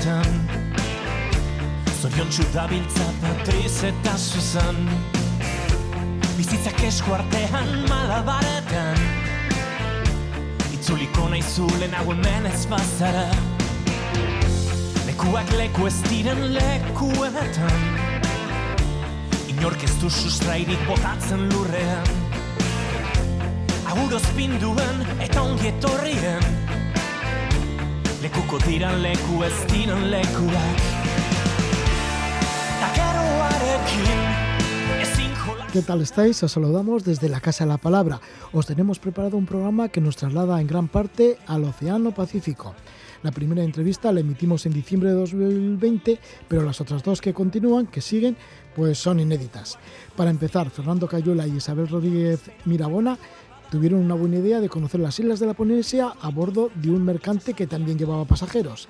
lekuetan Zorion txudabiltza Patriz eta Susan Bizitzak esku artean malabaretan. Itzuliko nahi zulen hau hemen ez bazara. Lekuak leku ez diren lekuetan Inork ez du sustrairik botatzen lurrean. Aguroz pinduen eta ongi etorrien Lekuko diran leku ez jola ¿Qué tal estáis? Os saludamos desde la Casa de la Palabra. Os tenemos preparado un programa que nos traslada en gran parte al Océano Pacífico. La primera entrevista la emitimos en diciembre de 2020, pero las otras dos que continúan, que siguen, pues son inéditas. Para empezar, Fernando Cayuela y Isabel Rodríguez Mirabona tuvieron una buena idea de conocer las islas de la Polinesia a bordo de un mercante que también llevaba pasajeros.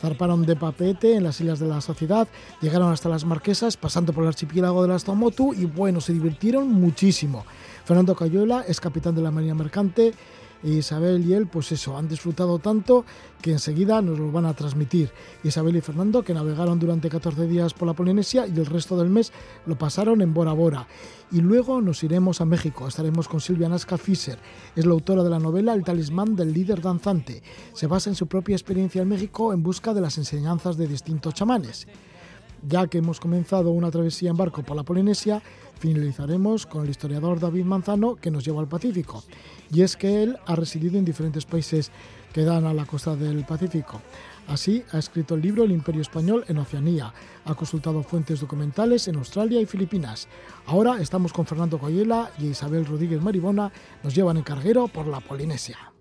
Zarparon de Papete en las islas de la Sociedad, llegaron hasta las Marquesas, pasando por el archipiélago de las Tomotu y bueno, se divirtieron muchísimo. Fernando Cayuela es capitán de la Marina Mercante Isabel y él, pues eso, han disfrutado tanto que enseguida nos lo van a transmitir. Isabel y Fernando, que navegaron durante 14 días por la Polinesia y el resto del mes lo pasaron en Bora Bora. Y luego nos iremos a México, estaremos con Silvia Nasca Fischer, es la autora de la novela El talismán del líder danzante. Se basa en su propia experiencia en México en busca de las enseñanzas de distintos chamanes. Ya que hemos comenzado una travesía en barco por la Polinesia, finalizaremos con el historiador David Manzano que nos lleva al Pacífico. Y es que él ha residido en diferentes países que dan a la costa del Pacífico. Así, ha escrito el libro El Imperio Español en Oceanía, ha consultado fuentes documentales en Australia y Filipinas. Ahora estamos con Fernando Coyela y Isabel Rodríguez Maribona, nos llevan en carguero por la Polinesia.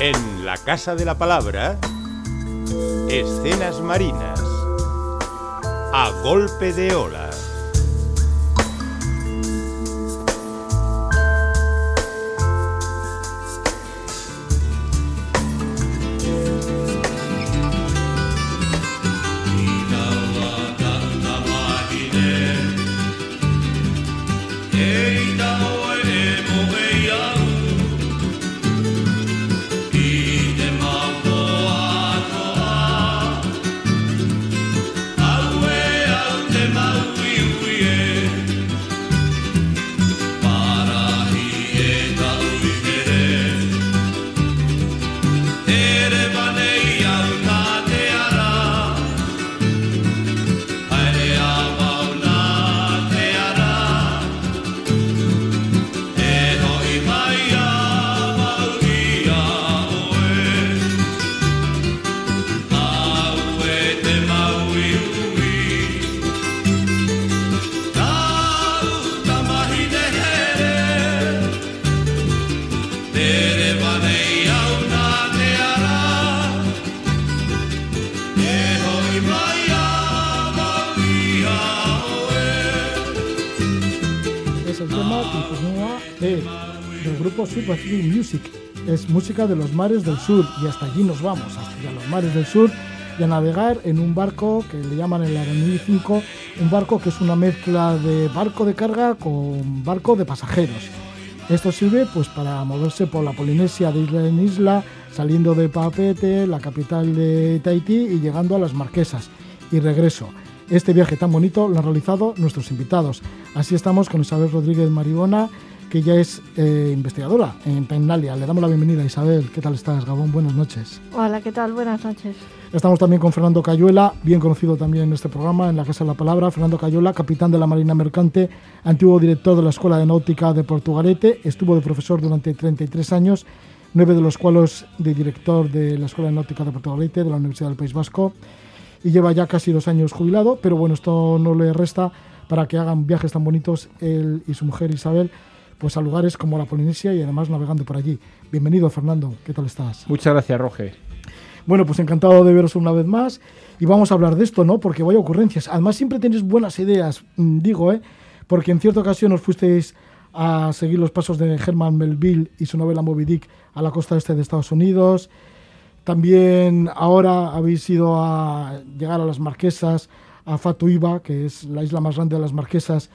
En la Casa de la Palabra, escenas marinas, a golpe de ola. Sud Pacific Music. Es música de los mares del sur y hasta allí nos vamos, hasta los mares del sur y a navegar en un barco que le llaman el Aranui 5, un barco que es una mezcla de barco de carga con barco de pasajeros. Esto sirve pues para moverse por la Polinesia de isla en isla, saliendo de Papete, la capital de Tahití, y llegando a las Marquesas. Y regreso. Este viaje tan bonito lo han realizado nuestros invitados. Así estamos con Isabel Rodríguez Maribona, que ya es eh, investigadora en Pennalia. Le damos la bienvenida, Isabel. ¿Qué tal estás, Gabón? Buenas noches. Hola, ¿qué tal? Buenas noches. Estamos también con Fernando Cayuela, bien conocido también en este programa, en la Casa de la Palabra. Fernando Cayuela, capitán de la Marina Mercante, antiguo director de la Escuela de Náutica de Portugalete, estuvo de profesor durante 33 años, nueve de los cuales de director de la Escuela de Náutica de Portugalete de la Universidad del País Vasco, y lleva ya casi dos años jubilado, pero bueno, esto no le resta para que hagan viajes tan bonitos él y su mujer Isabel, pues a lugares como la Polinesia y además navegando por allí. Bienvenido, Fernando, ¿qué tal estás? Muchas gracias, Roge. Bueno, pues encantado de veros una vez más y vamos a hablar de esto, ¿no? Porque vaya ocurrencias. Además, siempre tenéis buenas ideas, mm, digo, ¿eh? Porque en cierta ocasión os fuisteis a seguir los pasos de Herman Melville y su novela Moby Dick a la costa este de Estados Unidos. También ahora habéis ido a llegar a las Marquesas, a Fatuiva, que es la isla más grande de las Marquesas,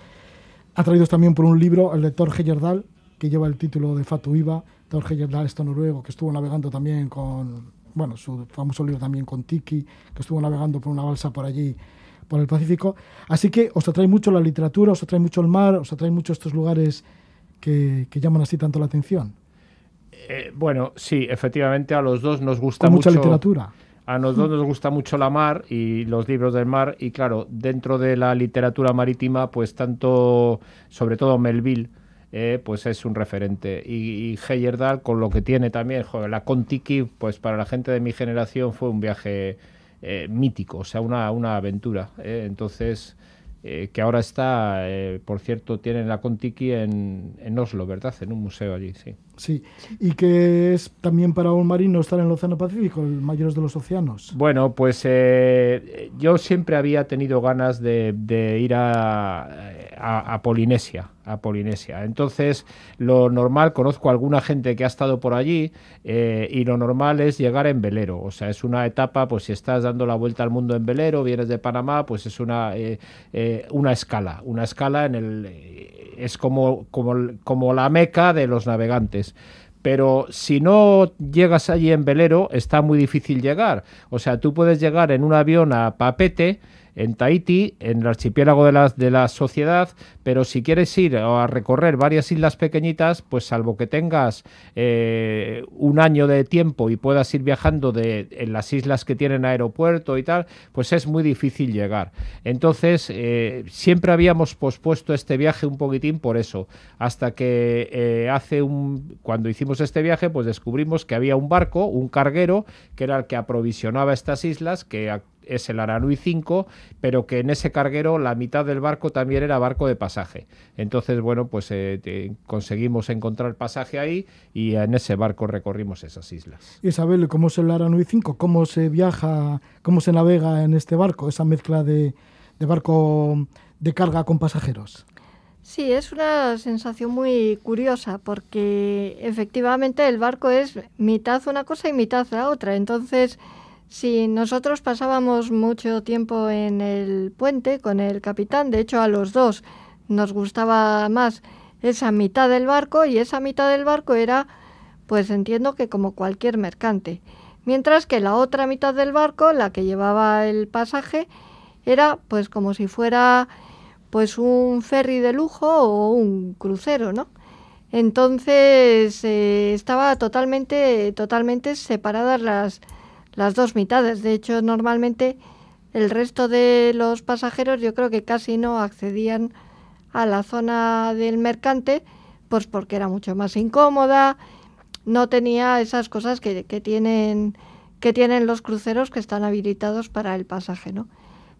atraídos también por un libro, el de Thor Heyerdahl, que lleva el título de Fatu Iva. Thor Heyerdahl, esto noruego, que estuvo navegando también con, bueno, su famoso libro también con Tiki, que estuvo navegando por una balsa por allí, por el Pacífico. Así que os atrae mucho la literatura, os atrae mucho el mar, os atrae mucho estos lugares que, que llaman así tanto la atención. Eh, bueno, sí, efectivamente a los dos nos gusta Con mucha mucho. literatura. A los dos nos gusta mucho la mar y los libros del mar y claro, dentro de la literatura marítima, pues tanto, sobre todo Melville, eh, pues es un referente. Y, y con lo que tiene también, joder, la Contiki, pues para la gente de mi generación fue un viaje eh, mítico, o sea, una, una aventura. eh. Entonces, eh, que ahora está, por cierto, tienen la Contiki en, en Oslo, ¿verdad? En un museo allí, sí. Sí, y que es también para un marino estar en el Océano Pacífico, el mayor de los océanos. Bueno, pues eh, yo siempre había tenido ganas de, de ir a, a- a Polinesia, a Polinesia. Entonces, lo normal, conozco a alguna gente que ha estado por allí eh, y lo normal es llegar en velero. O sea, es una etapa, pues si estás dando la vuelta al mundo en velero, vienes de Panamá, pues es una, eh, eh, una escala, una escala en el... es como, como, como la meca de los navegantes pero si no llegas allí en velero, está muy difícil llegar. O sea, tú puedes llegar en un avión a Papete, en Tahití, en el archipiélago de la, de la sociedad, pero si quieres ir a recorrer varias islas pequeñitas, pues salvo que tengas eh, un año de tiempo y puedas ir viajando de, en las islas que tienen aeropuerto y tal, pues es muy difícil llegar. Entonces, eh, siempre habíamos pospuesto este viaje un poquitín por eso, hasta que eh, hace un, cuando hicimos este viaje, pues descubrimos que había un barco, un carguero, que era el que aprovisionaba estas islas, que es el Aranui 5, pero que en ese carguero la mitad del barco también era barco de pasaje. Entonces, bueno, pues eh, conseguimos encontrar pasaje ahí y en ese barco recorrimos esas islas. Isabel, ¿cómo es el Aranui 5? ¿Cómo se viaja, cómo se navega en este barco? Esa mezcla de, de barco de carga con pasajeros. Sí, es una sensación muy curiosa porque efectivamente el barco es mitad una cosa y mitad la otra. Entonces, si nosotros pasábamos mucho tiempo en el puente con el capitán, de hecho a los dos nos gustaba más esa mitad del barco y esa mitad del barco era, pues entiendo que como cualquier mercante. Mientras que la otra mitad del barco, la que llevaba el pasaje, era pues como si fuera pues un ferry de lujo o un crucero, ¿no? Entonces eh, estaba totalmente, totalmente separadas las, las dos mitades. De hecho, normalmente el resto de los pasajeros yo creo que casi no accedían a la zona del mercante, pues porque era mucho más incómoda, no tenía esas cosas que, que tienen que tienen los cruceros que están habilitados para el pasaje, ¿no?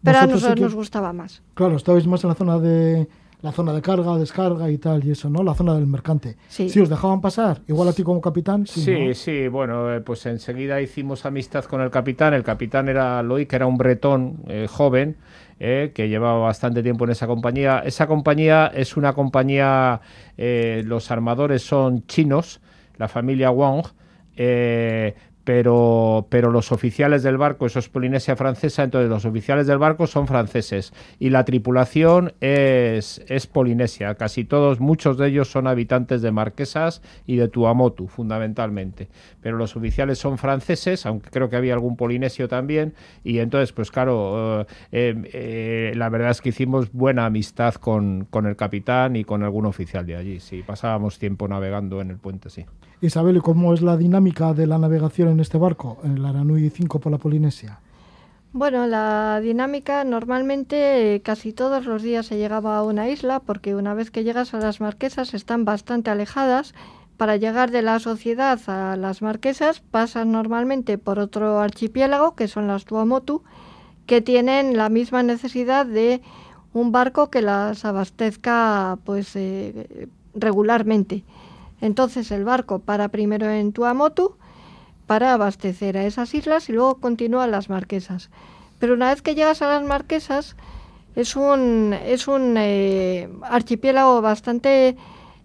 Pero a sí nosotros que- nos gustaba más. Claro, estabais más en la zona de la zona de carga, descarga y tal, y eso, ¿no? La zona del mercante. Sí. os dejaban pasar, igual a ti como capitán. Sí, Sí, ¿no? sí, bueno, eh, pues enseguida hicimos amistad con el capitán. El capitán era Loic, que era un bretón eh, joven, eh, que llevaba bastante tiempo en esa compañía. Esa compañía es una compañía, eh, los armadores son chinos, la familia Wong, eh, pero, pero los oficiales del barco, eso es Polinesia francesa, entonces los oficiales del barco son franceses y la tripulación es, es polinesia. Casi todos, muchos de ellos son habitantes de Marquesas y de Tuamotu, fundamentalmente. Pero los oficiales son franceses, aunque creo que había algún polinesio también, y entonces, pues claro, eh, eh, eh, la verdad es que hicimos buena amistad con, con el capitán y con algún oficial de allí, sí, pasábamos tiempo navegando en el puente, sí. Isabel, ¿y ¿cómo es la dinámica de la navegación en este barco, en el Aranui 5 por la Polinesia? Bueno, la dinámica normalmente eh, casi todos los días se llegaba a una isla porque una vez que llegas a las marquesas están bastante alejadas. Para llegar de la sociedad a las marquesas pasas normalmente por otro archipiélago que son las Tuamotu que tienen la misma necesidad de un barco que las abastezca pues eh, regularmente. Entonces el barco para primero en Tuamotu para abastecer a esas islas y luego continúa a las marquesas. Pero una vez que llegas a las marquesas es un, es un eh, archipiélago bastante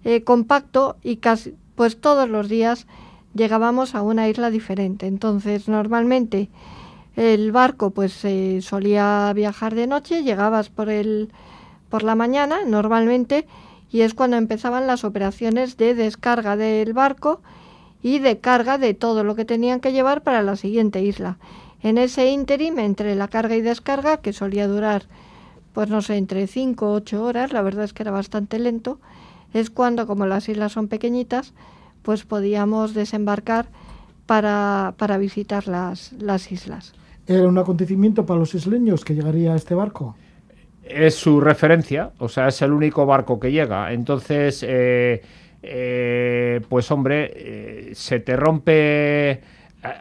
eh, compacto y casi pues todos los días llegábamos a una isla diferente. Entonces normalmente el barco pues eh, solía viajar de noche, llegabas por el por la mañana normalmente y es cuando empezaban las operaciones de descarga del barco y de carga de todo lo que tenían que llevar para la siguiente isla. En ese ínterim, entre la carga y descarga, que solía durar, pues no sé, entre 5 o 8 horas, la verdad es que era bastante lento, es cuando, como las islas son pequeñitas, pues podíamos desembarcar para, para visitar las, las islas. ¿Era un acontecimiento para los isleños que llegaría a este barco? Es su referencia, o sea, es el único barco que llega. Entonces, eh, eh, pues hombre, eh, se te rompe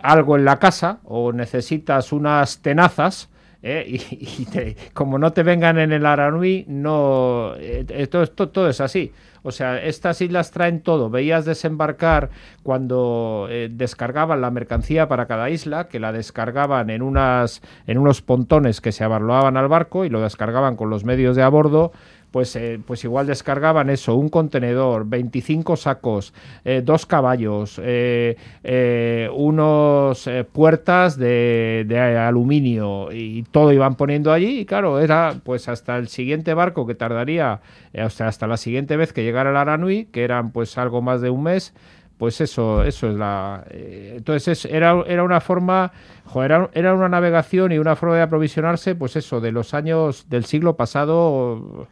algo en la casa o necesitas unas tenazas, y, como no te vengan en el Aranui, no, todo es así. O sea, estas islas traen todo. Veías desembarcar cuando eh, descargaban la mercancía para cada isla, que la descargaban en, unas, en unos pontones que se abarloaban al barco y lo descargaban con los medios de a bordo pues, eh, pues igual descargaban eso, un contenedor, 25 sacos, eh, dos caballos, eh, unos puertas de, de, aluminio y todo iban poniendo allí y claro, era pues hasta el siguiente barco que tardaría, o sea, hasta la siguiente vez que llegara el Aranui, que eran pues algo más de un mes, pues eso, eso es la. entonces era, era una forma, era, era, una navegación y una forma de aprovisionarse, pues eso, de los años del siglo pasado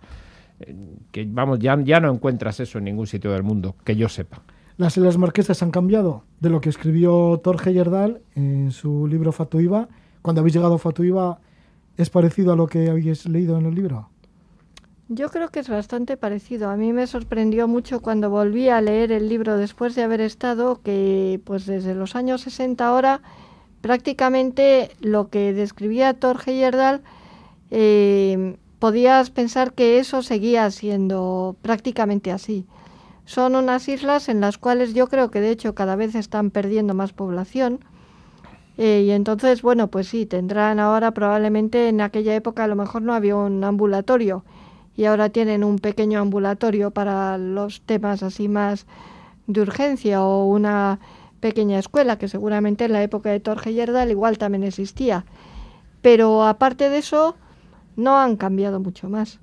que vamos, ya, ya no encuentras eso en ningún sitio del mundo, que yo sepa. Las Islas Marquesas han cambiado de lo que escribió Torge Yerdal en su libro Fatuiva. Cuando habéis llegado a Fatuiva, ¿es parecido a lo que habéis leído en el libro? Yo creo que es bastante parecido. A mí me sorprendió mucho cuando volví a leer el libro después de haber estado que, pues desde los años 60 ahora, prácticamente lo que describía Torge Yerdal eh, podías pensar que eso seguía siendo prácticamente así. Son unas islas en las cuales yo creo que de hecho cada vez están perdiendo más población. Eh, y entonces, bueno, pues sí, tendrán ahora probablemente en aquella época a lo mejor no había un ambulatorio y ahora tienen un pequeño ambulatorio para los temas así más de urgencia o una pequeña escuela que seguramente en la época de Torge Yerdal igual también existía. Pero aparte de eso, no han cambiado mucho más.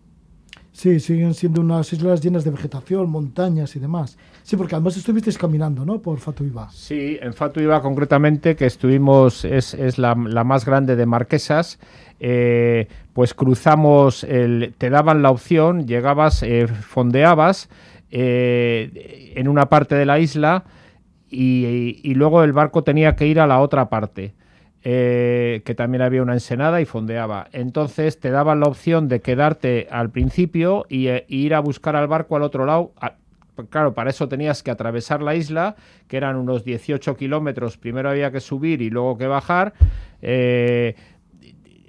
Sí, siguen siendo unas islas llenas de vegetación, montañas y demás. Sí, porque además estuvisteis caminando, ¿no? Por Fatuiva. Sí, en Fatuiva concretamente, que estuvimos, es, es la, más grande de Marquesas, eh, pues cruzamos, el, te daban la opción, llegabas, eh, fondeabas eh, en una parte de la isla y, y luego el barco tenía que ir a la otra parte. Eh, que también había una ensenada y fondeaba. Entonces te daban la opción de quedarte al principio y, eh, ir a buscar al barco al otro lado. claro, para eso tenías que atravesar la isla, que eran unos 18 kilómetros. Primero había que subir y luego que bajar. Eh,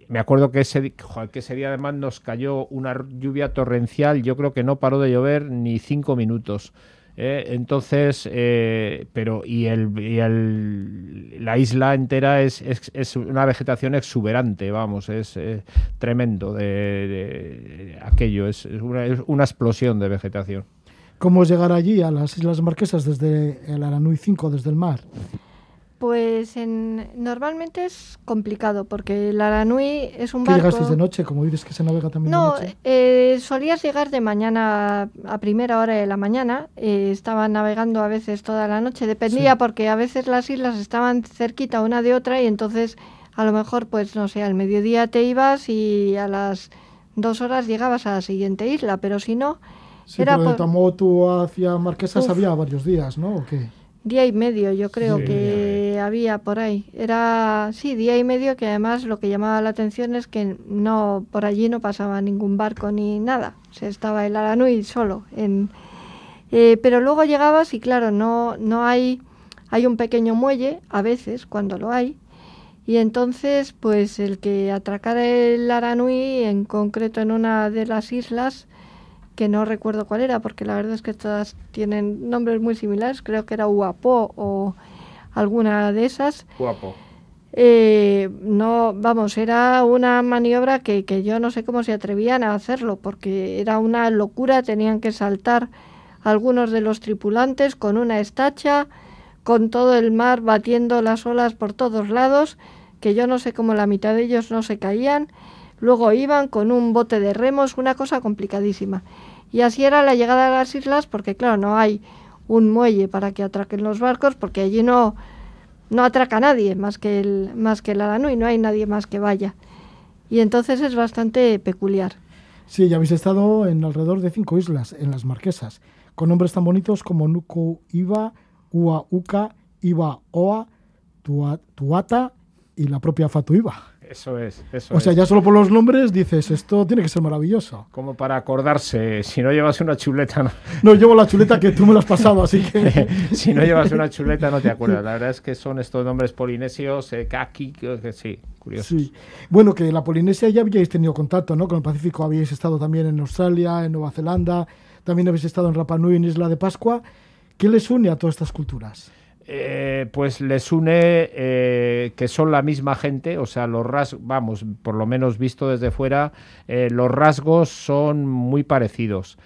me acuerdo que ese, que ese día además nos cayó una lluvia torrencial. Yo creo que no paró de llover ni cinco minutos. Eh, entonces, eh, pero y, el, y el, la isla entera es, es, una vegetación exuberante, vamos, es, tremendo de, aquello, es, una, es, una, explosión de vegetación. ¿Cómo es llegar allí a las Islas Marquesas desde el Aranui 5, desde el mar? Pues en, normalmente es complicado porque el Aranui es un barco... llegasteis de noche? Como dices que se navega también de noche. No, eh, solías llegar de mañana a primera hora de la mañana. Eh, estaba navegando a veces toda la noche. Dependía porque a veces las islas estaban cerquita una de otra y entonces a lo mejor, pues no sé, al mediodía te ibas y a las dos horas llegabas a la siguiente isla. Pero si no... Sí, era pero de Tamotu hacia Marquesas había varios días, ¿no? ¿O qué? Día y medio yo creo que había por ahí. Era, sí, día y medio que además lo que llamaba la atención es que no por allí no pasaba ningún barco ni nada. Se estaba el Aranui solo. En, eh, pero luego llegabas y claro, no, no hay, hay un pequeño muelle, a veces, cuando lo hay, y entonces pues el que atracara el Aranui, en concreto en una de las islas, que no recuerdo cuál era, porque la verdad es que todas tienen nombres muy similares, creo que era Uapo o alguna de esas. Uapo. Eh, no, vamos, era una maniobra que, que yo no sé cómo se atrevían a hacerlo, porque era una locura, tenían que saltar algunos de los tripulantes con una estacha, con todo el mar batiendo las olas por todos lados, que yo no sé cómo la mitad de ellos no se caían, luego iban con un bote de remos, una cosa complicadísima. Y así era la llegada a las islas, porque claro, no hay un muelle para que atraquen los barcos, porque allí no, no atraca nadie más que el, más que el no hay nadie más que vaya. Y entonces es bastante peculiar. Sí, ya habéis estado en alrededor de cinco islas, en las Marquesas, con nombres tan bonitos como Nuku Iba, Ua Uca, Iba Oa, Tuata y la propia Fatuiba. Eso es, eso O sea, ya solo por los nombres dices, esto tiene que ser maravilloso. Como para acordarse, si no llevas una chuleta... No, no llevo la chuleta que tú me la has pasado, así que... si no llevas una chuleta no te acuerdas. La verdad es que son estos nombres polinesios, eh, kaki, que sí, curiosos. Sí. Bueno, que la Polinesia ya habíais tenido contacto, ¿no? Con el Pacífico habíais estado también en Australia, en Nueva Zelanda, también habéis estado en Rapa Nui, en Isla de Pascua. ¿Qué les une a todas estas culturas? Eh, pues les une eh, que son la misma gente, o sea, los rasgos, vamos, por lo menos visto desde fuera, eh, los rasgos son muy parecidos.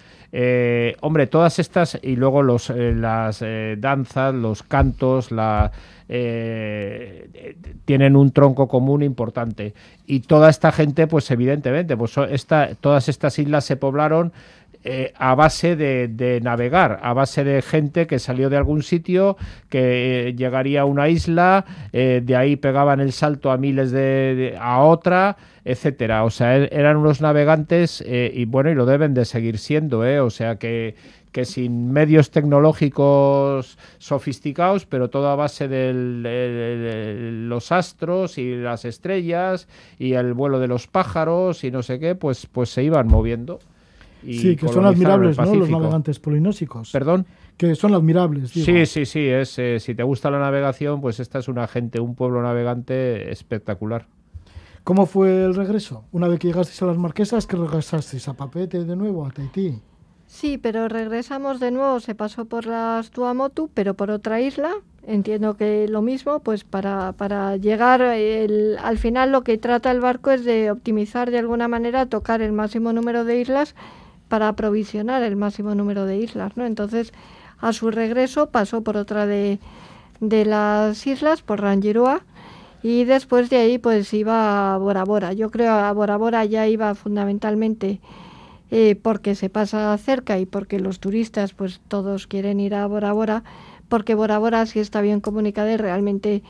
hombre, todas estas y luego los, las danzas, los cantos, la, tienen un tronco común importante. Y toda esta gente, pues evidentemente, pues esta, todas estas islas se poblaron eh, a base de, navegar, a base de gente que salió de algún sitio, que eh, llegaría a una isla, eh, de ahí pegaban el salto a miles de, a otra, etcétera. O sea, er, eran unos navegantes y bueno, y lo deben de seguir siendo, o sea que que sin medios tecnológicos sofisticados, pero todo a base de los astros y las estrellas y el vuelo de los pájaros y no sé qué, pues, pues se iban moviendo sí, que son admirables, ¿no? Los navegantes polinésicos. ¿Perdón? Que son admirables. Sí, sí, sí. Es, eh, si te gusta la navegación, pues esta es una gente, un pueblo navegante espectacular. ¿Cómo fue el regreso? Una vez que llegasteis a las Marquesas, que regresasteis a Papete de nuevo, a Tahití. Sí, pero regresamos de nuevo, se pasó por las Tuamotu, pero por otra isla. Entiendo que lo mismo, pues para, para llegar, al final lo que trata el barco es de optimizar de alguna manera, tocar el máximo número de islas para aprovisionar el máximo número de islas, ¿no? Entonces, a su regreso pasó por otra de, de las islas, por Rangiroa, y después de ahí pues iba a Bora Bora. Yo creo a Bora Bora ya iba fundamentalmente eh, porque se pasa cerca y porque los turistas pues todos quieren ir a Bora Bora, porque Bora Bora sí está bien comunicada y realmente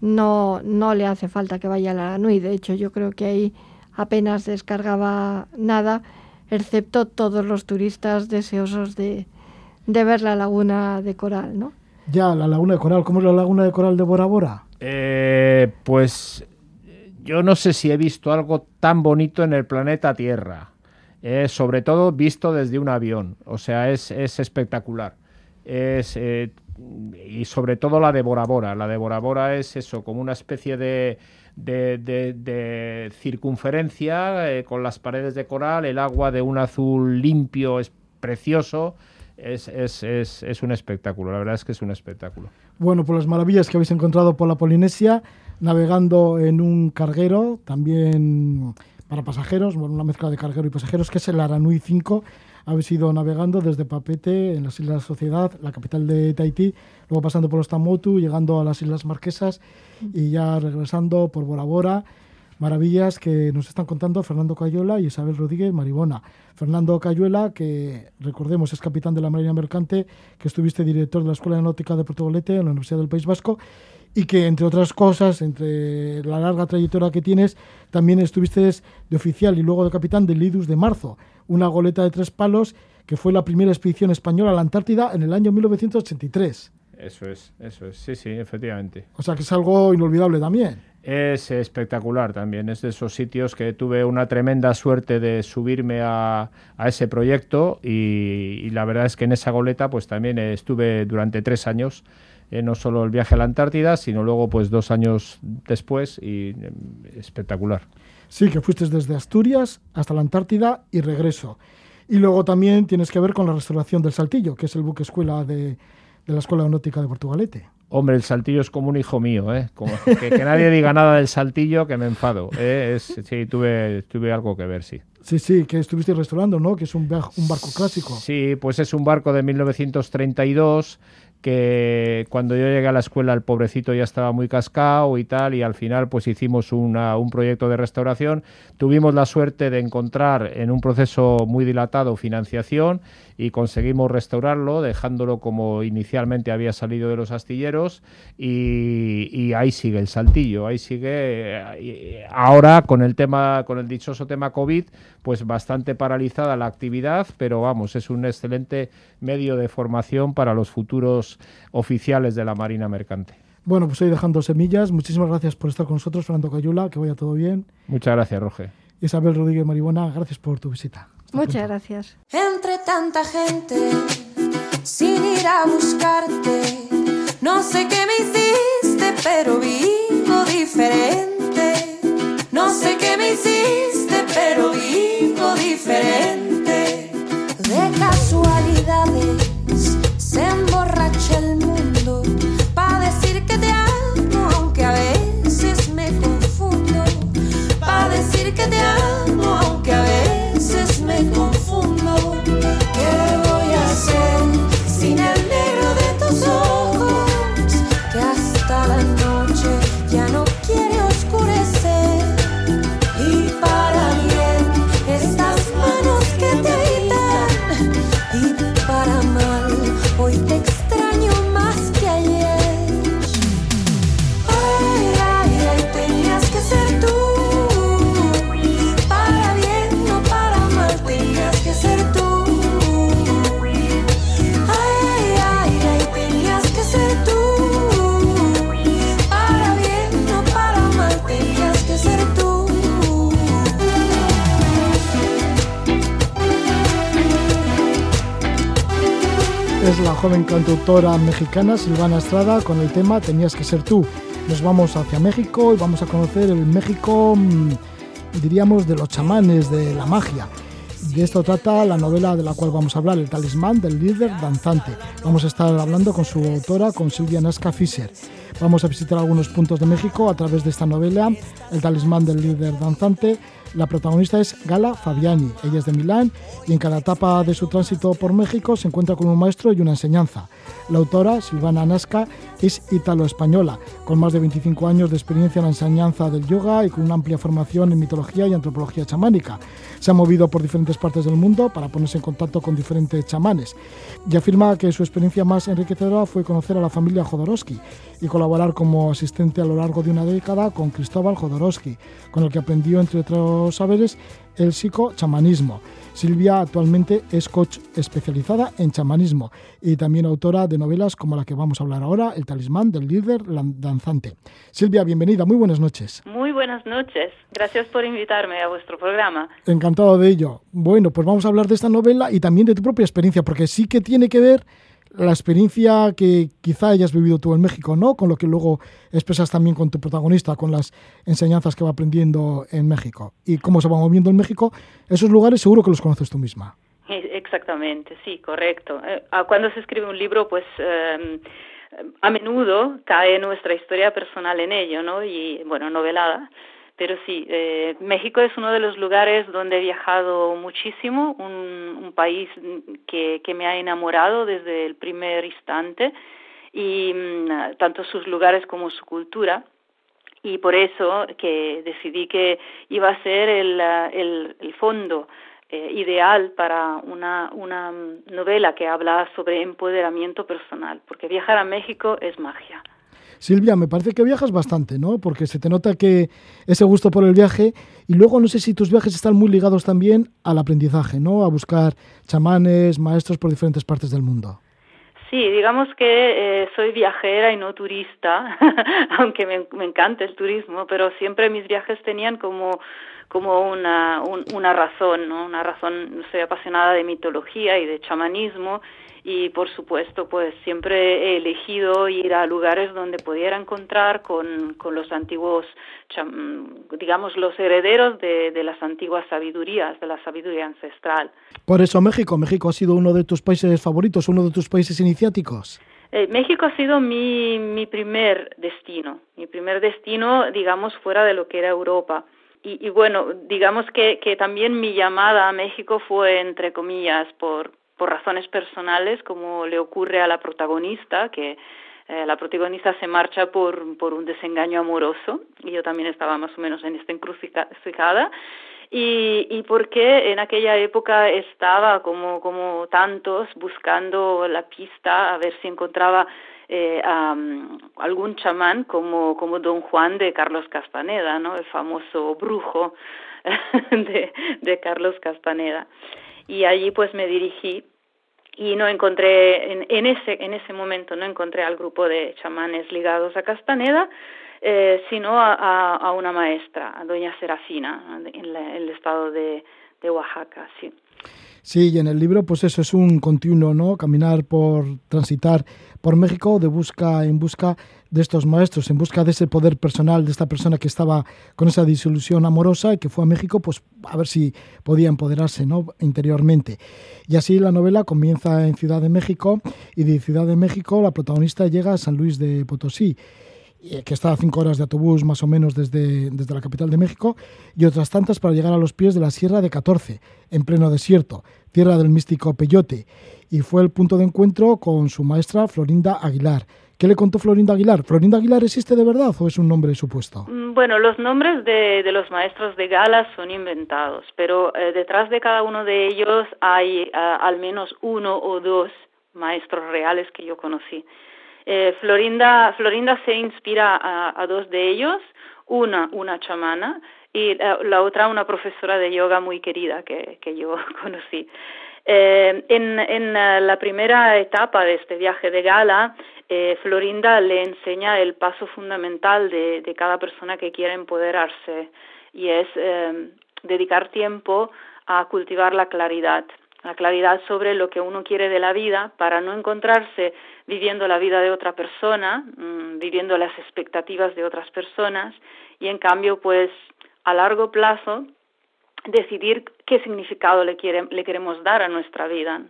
no, no le hace falta que vaya a la Nui. De hecho, yo creo que ahí apenas descargaba nada excepto todos los turistas deseosos de, ver la laguna de coral, ¿no? Ya, la laguna de coral. ¿Cómo es la laguna de coral de Bora Bora? Eh, pues yo no sé si he visto algo tan bonito en el planeta Tierra. Eh, sobre todo visto desde un avión. O sea, es, espectacular. Es, eh, y sobre todo la de Bora Bora. La de Bora Bora es eso, como una especie de, de, circunferencia eh, con las paredes de coral, el agua de un azul limpio, es precioso. Es, es, es, es, un espectáculo, la verdad es que es un espectáculo. Bueno, por las maravillas que habéis encontrado por la Polinesia, navegando en un carguero, también para pasajeros, bueno, una mezcla de carguero y pasajeros, que es el Aranui 5, habéis ido navegando desde Papete, en las Islas Sociedad, la capital de Tahití, luego pasando por los Tamotu, llegando a las Islas Marquesas y ya regresando por Bora Bora. Maravillas que nos están contando Fernando Cayuela y Isabel Rodríguez Maribona. Fernando Cayuela, que recordemos es capitán de la Marina Mercante, que estuviste director de la Escuela Náutica de Portugalete en la Universidad del País Vasco y que, entre otras cosas, entre la larga trayectoria que tienes, también estuviste de oficial y luego de capitán del Lidus de Marzo, una goleta de tres palos que fue la primera expedición española a la Antártida en el año 1983. Eso es, eso es, sí, sí, efectivamente. O sea que es algo inolvidable también. Es espectacular también, es de esos sitios que tuve una tremenda suerte de subirme a, ese proyecto y, la verdad es que en esa goleta pues también estuve durante tres años, eh, no solo el viaje a la Antártida, sino luego pues dos años después y em, espectacular. Sí, que fuiste desde Asturias hasta la Antártida y regreso. Y luego también tienes que ver con la restauración del Saltillo, que es el buque escuela de, la Escuela Náutica de Portugalete. Hombre, el Saltillo es como un hijo mío, ¿eh? que, nadie diga nada del Saltillo que me enfado. ¿eh? sí, tuve, tuve algo que ver, sí. Sí, sí, que estuviste restaurando, ¿no? Que es un, un barco clásico. Sí, pues es un barco de 1932 que cuando yo llegué a la escuela el pobrecito ya estaba muy cascado y tal, y al final pues hicimos una, un proyecto de restauración. Tuvimos la suerte de encontrar en un proceso muy dilatado financiación y conseguimos restaurarlo, dejándolo como inicialmente había salido de los astilleros y, ahí sigue el saltillo, ahí sigue eh, ahora con el tema, con el dichoso tema COVID, pues bastante paralizada la actividad, pero vamos, es un excelente medio de formación para los futuros oficiales de la Marina Mercante. Bueno, pues estoy dejando semillas. Muchísimas gracias por estar con nosotros, Fernando Cayula. Que vaya todo bien. Muchas gracias, Roge. Isabel Rodríguez Maribona, gracias por tu visita. Muchas gracias. Entre tanta gente, sin ir a buscarte, no sé qué me hiciste, pero vivo cantautora mexicana Silvana Estrada con el tema Tenías que ser tú. Nos vamos hacia México y vamos a conocer el México, mm, diríamos, de los chamanes, de la magia. De esto trata la novela de la cual vamos a hablar, El talismán del líder danzante. Vamos a estar hablando con su autora, con Silvia Nazca Fischer. Vamos a visitar algunos puntos de México a través de esta novela, El talismán del líder danzante, la protagonista es Gala Fabiani, ella es de Milán y en cada etapa de su tránsito por México se encuentra con un maestro y una enseñanza. La autora, Silvana Nasca, es italo-española, con más de 25 años de experiencia en la enseñanza del yoga y con una amplia formación en mitología y antropología chamánica. Se ha movido por diferentes partes del mundo para ponerse en contacto con diferentes chamanes y afirma que su experiencia más enriquecedora fue conocer a la familia Jodorowsky y colaborar como asistente a lo largo de una década con Cristóbal Jodorowsky, con el que aprendió, entre otros saberes, el psicochamanismo. Silvia actualmente es coach especializada en chamanismo y también autora de novelas como la que vamos a hablar ahora, El talismán del líder danzante. Silvia, bienvenida, muy buenas noches. Muy buenas noches, gracias por invitarme a vuestro programa. Encantado de ello. Bueno, pues vamos a hablar de esta novela y también de tu propia experiencia, porque sí que tiene que ver la experiencia que quizá hayas vivido tú en México, ¿no? Con lo que luego expresas también con tu protagonista, con las enseñanzas que va aprendiendo en México. Y cómo se va moviendo en México, esos lugares seguro que los conoces tú misma. Exactamente, sí, correcto. Eh, ah, cuando se escribe un libro, pues em, a menudo cae nuestra historia personal en ello, ¿no? Y, bueno, novelada. Pero sí, eh, México es uno de los lugares donde he viajado muchísimo, un, país que, me ha enamorado desde el primer instante, y mm, tanto sus lugares como su cultura. Y por eso que decidí que iba a ser el, el, el fondo eh, ideal para una, una novela que habla sobre empoderamiento personal, porque viajar a México es magia. Silvia, me parece que viajas bastante, ¿no? Porque se te nota que ese gusto por el viaje y luego no sé si tus viajes están muy ligados también al aprendizaje, ¿no? A buscar chamanes, maestros por diferentes partes del mundo. Sí, digamos que eh, soy viajera y no turista, aunque me, me encanta el turismo, pero siempre mis viajes tenían como como una, una razón, ¿no? Una razón, soy apasionada de mitología y de chamanismo y por supuesto pues siempre he elegido ir a lugares donde pudiera encontrar con, con los antiguos, digamos, los herederos de, de, las antiguas sabidurías, de la sabiduría ancestral. Por eso México, México ha sido uno de tus países favoritos, uno de tus países iniciáticos. Eh, México ha sido mi, mi primer destino, mi primer destino, digamos, fuera de lo que era Europa. Y, y bueno, digamos que, que también mi llamada a México fue, entre comillas, por, por razones personales, como le ocurre a la protagonista, que eh, la protagonista se marcha por, por un desengaño amoroso, y yo también estaba más o menos en esta encrucijada, y, y porque en aquella época estaba como, como tantos buscando la pista a ver si encontraba eh, a, algún chamán como, como Don Juan de Carlos Castaneda, ¿no? el famoso brujo de, de Carlos Castaneda. Y allí pues me dirigí y no encontré en, en, ese en ese momento no encontré al grupo de chamanes ligados a Castaneda eh, sino a, a, una maestra a doña Serafina en, el estado de, de Oaxaca sí Sí, y en el libro, pues eso es un continuo, ¿no? Caminar por, transitar por México de busca en busca de estos maestros, en busca de ese poder personal de esta persona que estaba con esa disolución amorosa y que fue a México, pues a ver si podía empoderarse, ¿no? Interiormente. Y así la novela comienza en Ciudad de México y de Ciudad de México la protagonista llega a San Luis de Potosí que está a cinco horas de autobús más o menos desde, desde la capital de México, y otras tantas para llegar a los pies de la Sierra de 14, en pleno desierto, tierra del místico Peyote, y fue el punto de encuentro con su maestra Florinda Aguilar. ¿Qué le contó Florinda Aguilar? ¿Florinda Aguilar existe de verdad o es un nombre supuesto? Mm, bueno, los nombres de, de los maestros de Gala son inventados, pero eh, detrás de cada uno de ellos hay uh, al menos uno o dos maestros reales que yo conocí. Eh, Florinda, Florinda se inspira a, dos de ellos, una, una chamana y la, otra una profesora de yoga muy querida que, que yo conocí. Eh, en, en la primera etapa de este viaje de gala, eh, Florinda le enseña el paso fundamental de, de, cada persona que quiere empoderarse y es eh, dedicar tiempo a cultivar la claridad la claridad sobre lo que uno quiere de la vida para no encontrarse viviendo la vida de otra persona, mm, viviendo las expectativas de otras personas y en cambio pues a largo plazo decidir qué significado le, le queremos dar a nuestra vida,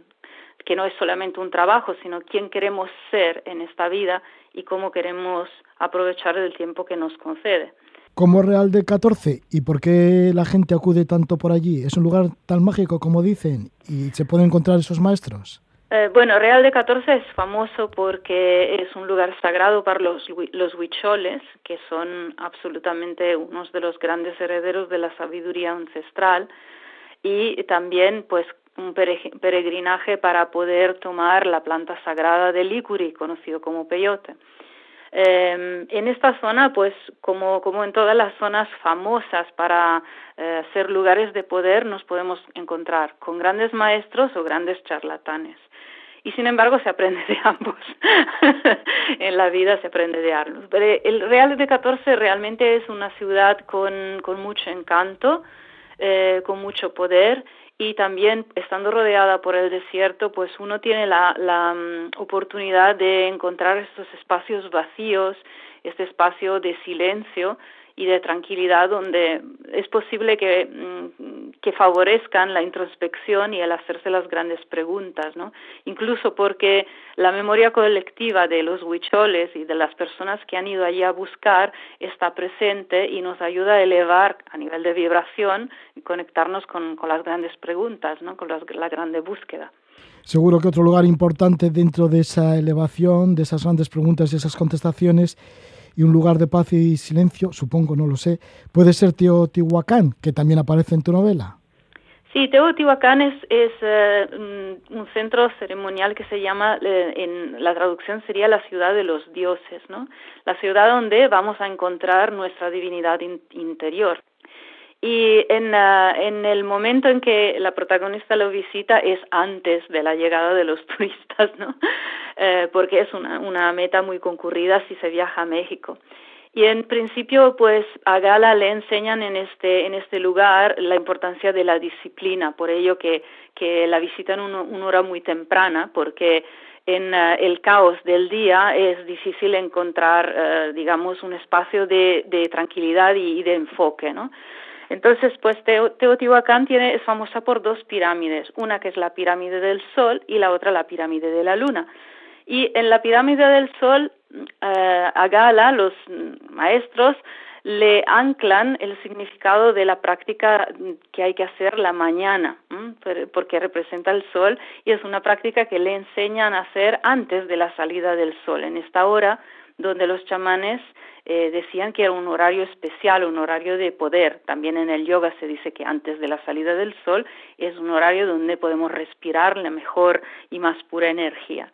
que no es solamente un trabajo, sino quién queremos ser en esta vida y cómo queremos aprovechar el tiempo que nos concede. ¿Cómo Real de 14 y por qué la gente acude tanto por allí? ¿Es un lugar tan mágico como dicen y se pueden encontrar esos maestros? Eh, bueno, Real de 14 es famoso porque es un lugar sagrado para los, los huicholes, que son absolutamente unos de los grandes herederos de la sabiduría ancestral, y también pues un peregrinaje para poder tomar la planta sagrada del Licuri, conocido como peyote. Eh, en esta zona, pues como, como en todas las zonas famosas para eh, ser lugares de poder, nos podemos encontrar con grandes maestros o grandes charlatanes. Y sin embargo se aprende de ambos. en la vida se aprende de ambos. Pero el Real de 14 realmente es una ciudad con, con mucho encanto, eh, con mucho poder y también estando rodeada por el desierto, pues uno tiene la, la um, oportunidad de encontrar estos espacios vacíos, este espacio de silencio y de tranquilidad donde es posible que, mm, que favorezcan la introspección y el hacerse las grandes preguntas, ¿no? Incluso porque la memoria colectiva de los huicholes y de las personas que han ido allí a buscar está presente y nos ayuda a elevar a nivel de vibración y conectarnos con, con las grandes preguntas, ¿no? Con las, la grande búsqueda. Seguro que otro lugar importante dentro de esa elevación, de esas grandes preguntas y esas contestaciones, y un lugar de paz y silencio, supongo, no lo sé, puede ser Teotihuacán, que también aparece en tu novela. Sí, Teotihuacán es, es eh, un centro ceremonial que se llama, eh, en la traducción sería la ciudad de los dioses, ¿no? La ciudad donde vamos a encontrar nuestra divinidad interior. Y en, uh, en el momento en que la protagonista lo visita es antes de la llegada de los turistas, ¿no? Eh, porque es una, una meta muy concurrida si se viaja a México. Y en principio, pues a Gala le enseñan en este, en este lugar la importancia de la disciplina, por ello que, que la visitan una, una hora muy temprana, porque en uh, el caos del día es difícil encontrar, uh, digamos, un espacio de, de tranquilidad y de enfoque, ¿no? Entonces, pues Teotihuacán tiene, es famosa por dos pirámides, una que es la pirámide del Sol y la otra la pirámide de la Luna. Y en la pirámide del Sol, eh, a Gala, los maestros le anclan el significado de la práctica que hay que hacer la mañana, porque representa el sol y es una práctica que le enseñan a hacer antes de la salida del sol, en esta hora donde los chamanes eh, decían que era un horario especial, un horario de poder. También en el yoga se dice que antes de la salida del sol es un horario donde podemos respirar la mejor y más pura energía.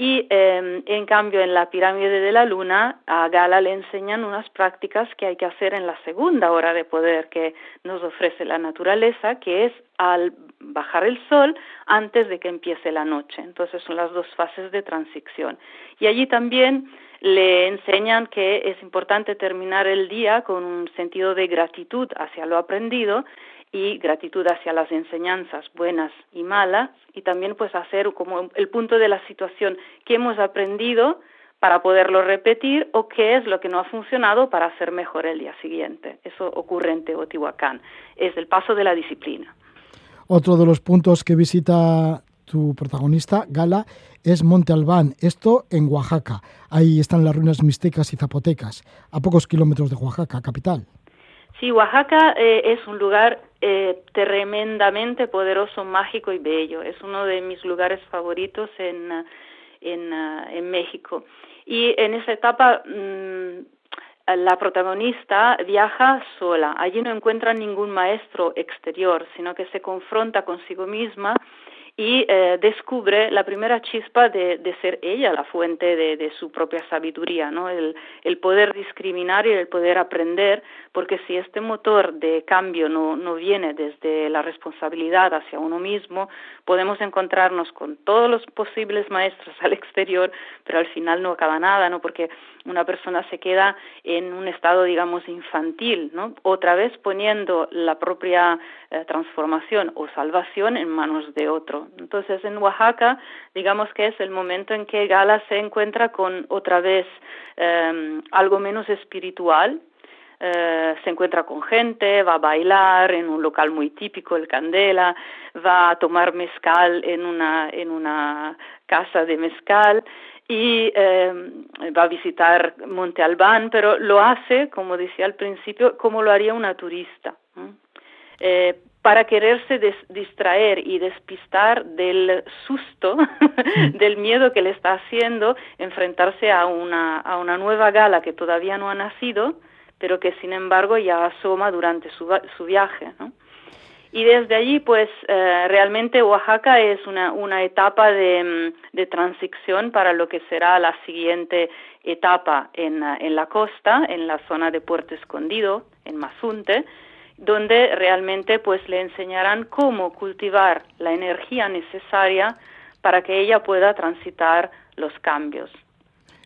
Y em, en cambio en la pirámide de la luna a Gala le enseñan unas prácticas que hay que hacer en la segunda hora de poder que nos ofrece la naturaleza, que es al bajar el sol antes de que empiece la noche. Entonces son las dos fases de transición. Y allí también le enseñan que es importante terminar el día con un sentido de gratitud hacia lo aprendido y gratitud hacia las enseñanzas buenas y malas y también pues hacer como el punto de la situación que hemos aprendido para poderlo repetir o qué es lo que no ha funcionado para hacer mejor el día siguiente. Eso ocurre en Teotihuacán. Es el paso de la disciplina. Otro de los puntos que visita tu protagonista, Gala, es Monte Albán, esto en Oaxaca. Ahí están las ruinas mixtecas y zapotecas, a pocos kilómetros de Oaxaca, capital. Sí, Oaxaca eh, es un lugar eh, tremendamente poderoso, mágico y bello. Es uno de mis lugares favoritos en, en, en México. Y en esa etapa mm, la protagonista viaja sola. Allí no encuentra ningún maestro exterior, sino que se confronta consigo misma y eh, descubre la primera chispa de, de, ser ella la fuente de, de su propia sabiduría, ¿no? El, el, poder discriminar y el poder aprender, porque si este motor de cambio no, no viene desde la responsabilidad hacia uno mismo, podemos encontrarnos con todos los posibles maestros al exterior, pero al final no acaba nada, ¿no? Porque una persona se queda en un estado, digamos, infantil, ¿no? Otra vez poniendo la propia eh, transformación o salvación en manos de otro. Entonces, en Oaxaca, digamos que es el momento en que Gala se encuentra con otra vez eh, algo menos espiritual, eh, se encuentra con gente, va a bailar en un local muy típico, el Candela, va a tomar mezcal en una, en una casa de mezcal y eh, va a visitar Monte Albán, pero lo hace, como decía al principio, como lo haría una turista. Para quererse distraer y despistar del susto, del miedo que le está haciendo enfrentarse a una, a una nueva gala que todavía no ha nacido, pero que sin embargo ya asoma durante su, su viaje. ¿no? Y desde allí, pues eh, realmente Oaxaca es una, una etapa de, mm, de, transición para lo que será la siguiente etapa en, en la costa, en la zona de Puerto Escondido, en Mazunte, donde realmente pues le enseñarán cómo cultivar la energía necesaria para que ella pueda transitar los cambios.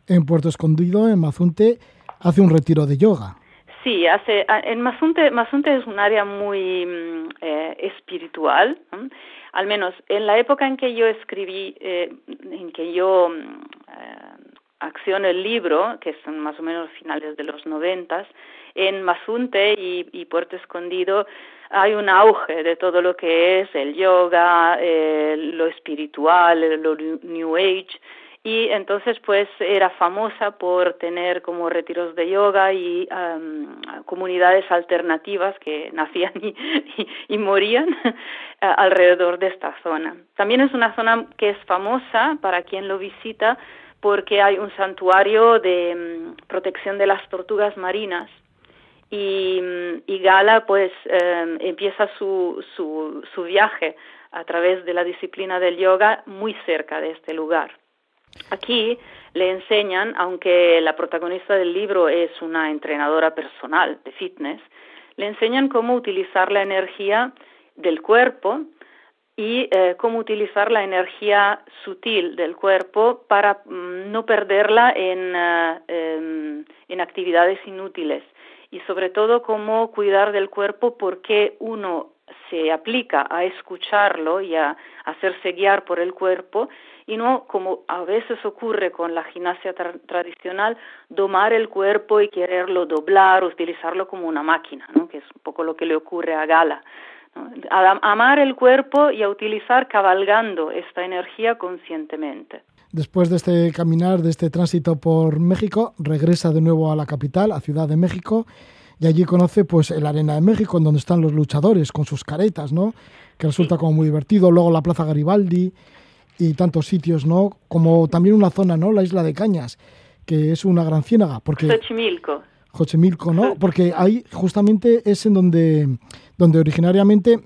En Puerto Escondido, en Mazunte, hace un retiro de yoga. Sí, hace, en Mazunte, Mazunte es un área muy mm, eh, espiritual, al menos en la época en que yo escribí, eh, en que yo mm, eh, acciono el libro, que son más o menos finales de los noventas, en Mazunte y, Puerto Escondido hay un auge de todo lo que es el yoga, eh, lo espiritual, lo New Age, y entonces pues era famosa por tener como retiros de yoga y um, comunidades alternativas que nacían y, y, morían alrededor de esta zona. También es una zona que es famosa para quien lo visita porque hay un santuario de um, protección de las tortugas marinas y, Gala pues eh, empieza su, su, su viaje a través de la disciplina del yoga muy cerca de este lugar. Aquí le enseñan, aunque la protagonista del libro es una entrenadora personal de fitness, le enseñan cómo utilizar la energía del cuerpo y eh, cómo utilizar la energía sutil del cuerpo para mm, no perderla en, uh, en actividades inútiles y sobre todo cómo cuidar del cuerpo porque uno se aplica a escucharlo y a hacerse guiar por el cuerpo y no como a veces ocurre con la gimnasia tra tradicional, domar el cuerpo y quererlo doblar, utilizarlo como una máquina, ¿no? que es un poco lo que le ocurre a Gala. A amar el cuerpo y a utilizar cabalgando esta energía conscientemente. Después de este caminar, de este tránsito por México, regresa de nuevo a la capital, a Ciudad de México, y allí conoce pues el Arena de México, en donde están los luchadores con sus caretas, ¿no? Que resulta como muy divertido. Luego la Plaza Garibaldi y tantos sitios, ¿no? Como también una zona, ¿no? La isla de Cañas, que es una gran ciénaga. Porque... Xochimilco. Xochimilco, ¿no? Porque ahí justamente es en donde, donde originariamente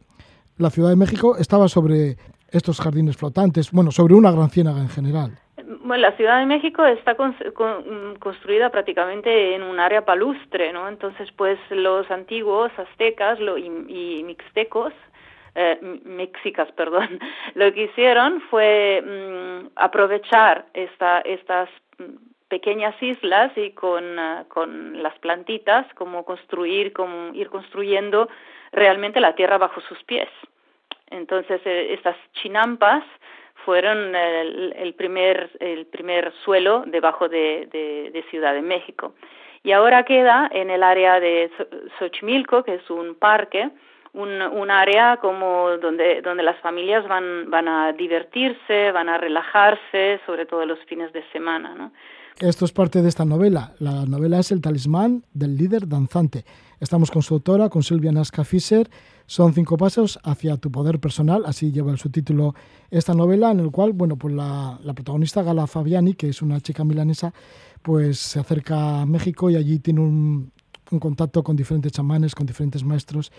la Ciudad de México estaba sobre estos jardines flotantes, bueno, sobre una gran ciénaga en general. Bueno, la Ciudad de México está construida prácticamente en un área palustre, ¿no? Entonces, pues los antiguos aztecas y, mixtecos, eh, mexicas, perdón, lo que hicieron fue mm, aprovechar esta, estas pequeñas islas y ah, con las plantitas, como construir, como ir construyendo realmente la tierra bajo sus pies. Entonces, eh, estas chinampas fueron el, primer, el primer suelo debajo de, de, Ciudad de México. Y ahora queda en el área de Xochimilco, que es un parque, un, un, área como donde, donde las familias van, van a divertirse, van a relajarse, sobre todo los fines de semana. ¿no? Esto es parte de esta novela. La novela es El talismán del líder danzante. Estamos con su autora, con Silvia Nasca Fischer. Son cinco pasos hacia tu poder personal, así lleva el subtítulo esta novela, en el cual, bueno, pues la, protagonista Gala Fabiani, que es una chica milanesa, pues se acerca a México y allí tiene un, un contacto con diferentes chamanes, con diferentes maestros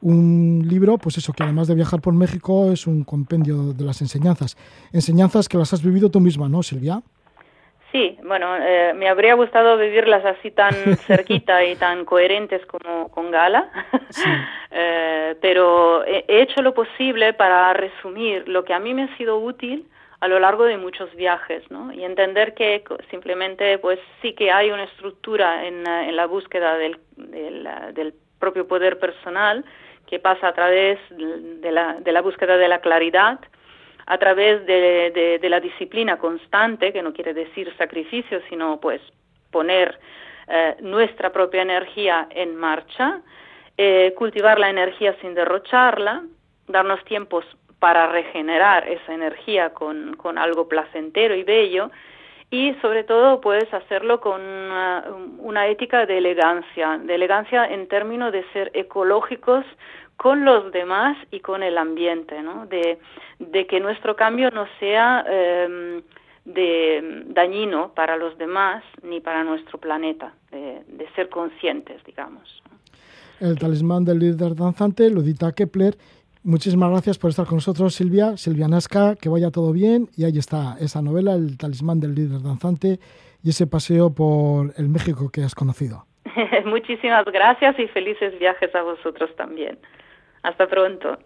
un libro, pues eso, que además de viajar por México es un compendio de las enseñanzas. Enseñanzas que las has vivido tú misma, ¿no, Silvia? Sí, bueno, eh, me habría gustado vivirlas así tan cerquita y tan coherentes como con Gala, eh, pero he, hecho lo posible para resumir lo que a mí me ha sido útil a lo largo de muchos viajes, ¿no? Y entender que simplemente, pues sí que hay una estructura en, eh, en la búsqueda del, del, del, propio poder personal que pasa a través de la, de la búsqueda de la claridad, a través de, la disciplina constante, que no quiere decir sacrificio, sino pues poner eh, nuestra propia energía en marcha, eh, cultivar la energía sin derrocharla, darnos tiempos para regenerar esa energía con, algo placentero y bello y sobre todo pues hacerlo con una, una, ética de elegancia, de elegancia en términos de ser ecológicos con los demás y con el ambiente, ¿no? de, de que nuestro cambio no sea eh, de, dañino para los demás ni para nuestro planeta, de, de ser conscientes, digamos. El talismán del líder danzante lo edita Kepler. Muchísimas gracias por estar con nosotros, Silvia. Silvia Nasca, que vaya todo bien. Y ahí está esa novela, El talismán del líder danzante, y ese paseo por el México que has conocido. Muchísimas gracias y felices viajes a vosotros también. Hasta pronto.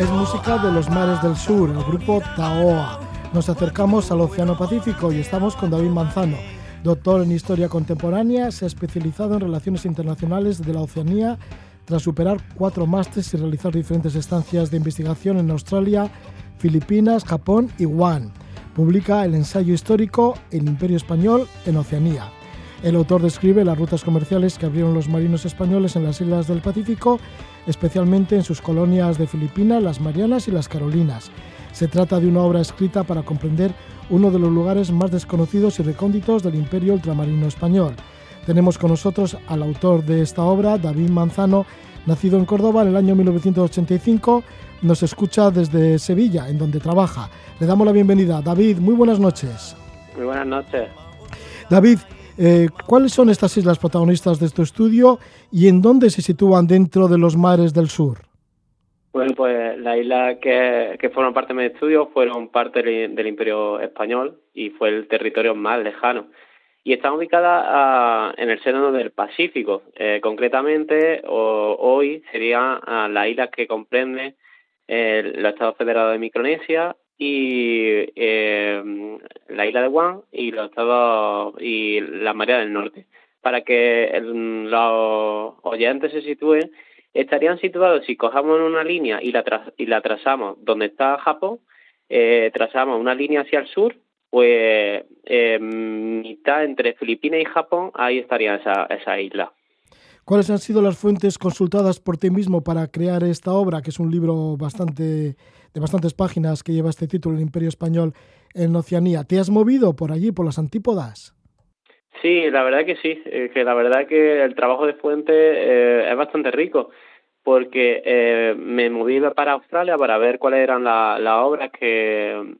Es música de los mares del sur, el grupo Taoa. Nos acercamos al Océano Pacífico y estamos con David Manzano, doctor en Historia Contemporánea, se ha especializado en Relaciones Internacionales de la Oceanía tras superar cuatro másteres y realizar diferentes estancias de investigación en Australia, Filipinas, Japón y Guam. Publica el ensayo histórico El Imperio Español en Oceanía. El autor describe las rutas comerciales que abrieron los marinos españoles en las islas del Pacífico, especialmente en sus colonias de Filipinas, las Marianas y las Carolinas. Se trata de una obra escrita para comprender uno de los lugares más desconocidos y recónditos del imperio ultramarino español. Tenemos con nosotros al autor de esta obra, David Manzano, nacido en Córdoba en el año 1985, nos escucha desde Sevilla, en donde trabaja. Le damos la bienvenida. David, muy buenas noches. Muy buenas noches. David, eh, ¿cuáles son estas islas protagonistas de este estudio y en dónde se sitúan dentro de los mares del sur? Bueno, pues las islas que, forman parte de mi estudio fueron parte del, Imperio Español y fue el territorio más lejano. Y están ubicadas ah, en el seno del Pacífico. Eh, concretamente, hoy serían ah, las islas que comprenden el, los Estados Federados de Micronesia y eh, la isla de Guam y los Estados y la Marea del Norte. Para que los oyentes se sitúen, estarían situados, si cojamos una línea y la, y la trazamos donde está Japón, eh, trazamos una línea hacia el sur, pues eh, mitad entre Filipinas y Japón, ahí estaría esa, esa isla. ¿Cuáles han sido las fuentes consultadas por ti mismo para crear esta obra, que es un libro bastante de bastantes páginas que lleva este título, El Imperio Español en Oceanía? ¿Te has movido por allí, por las antípodas? Sí, la verdad que sí, eh, que la verdad que el trabajo de fuente eh, es bastante rico, porque eh, me moví para Australia para ver cuáles eran las obras que,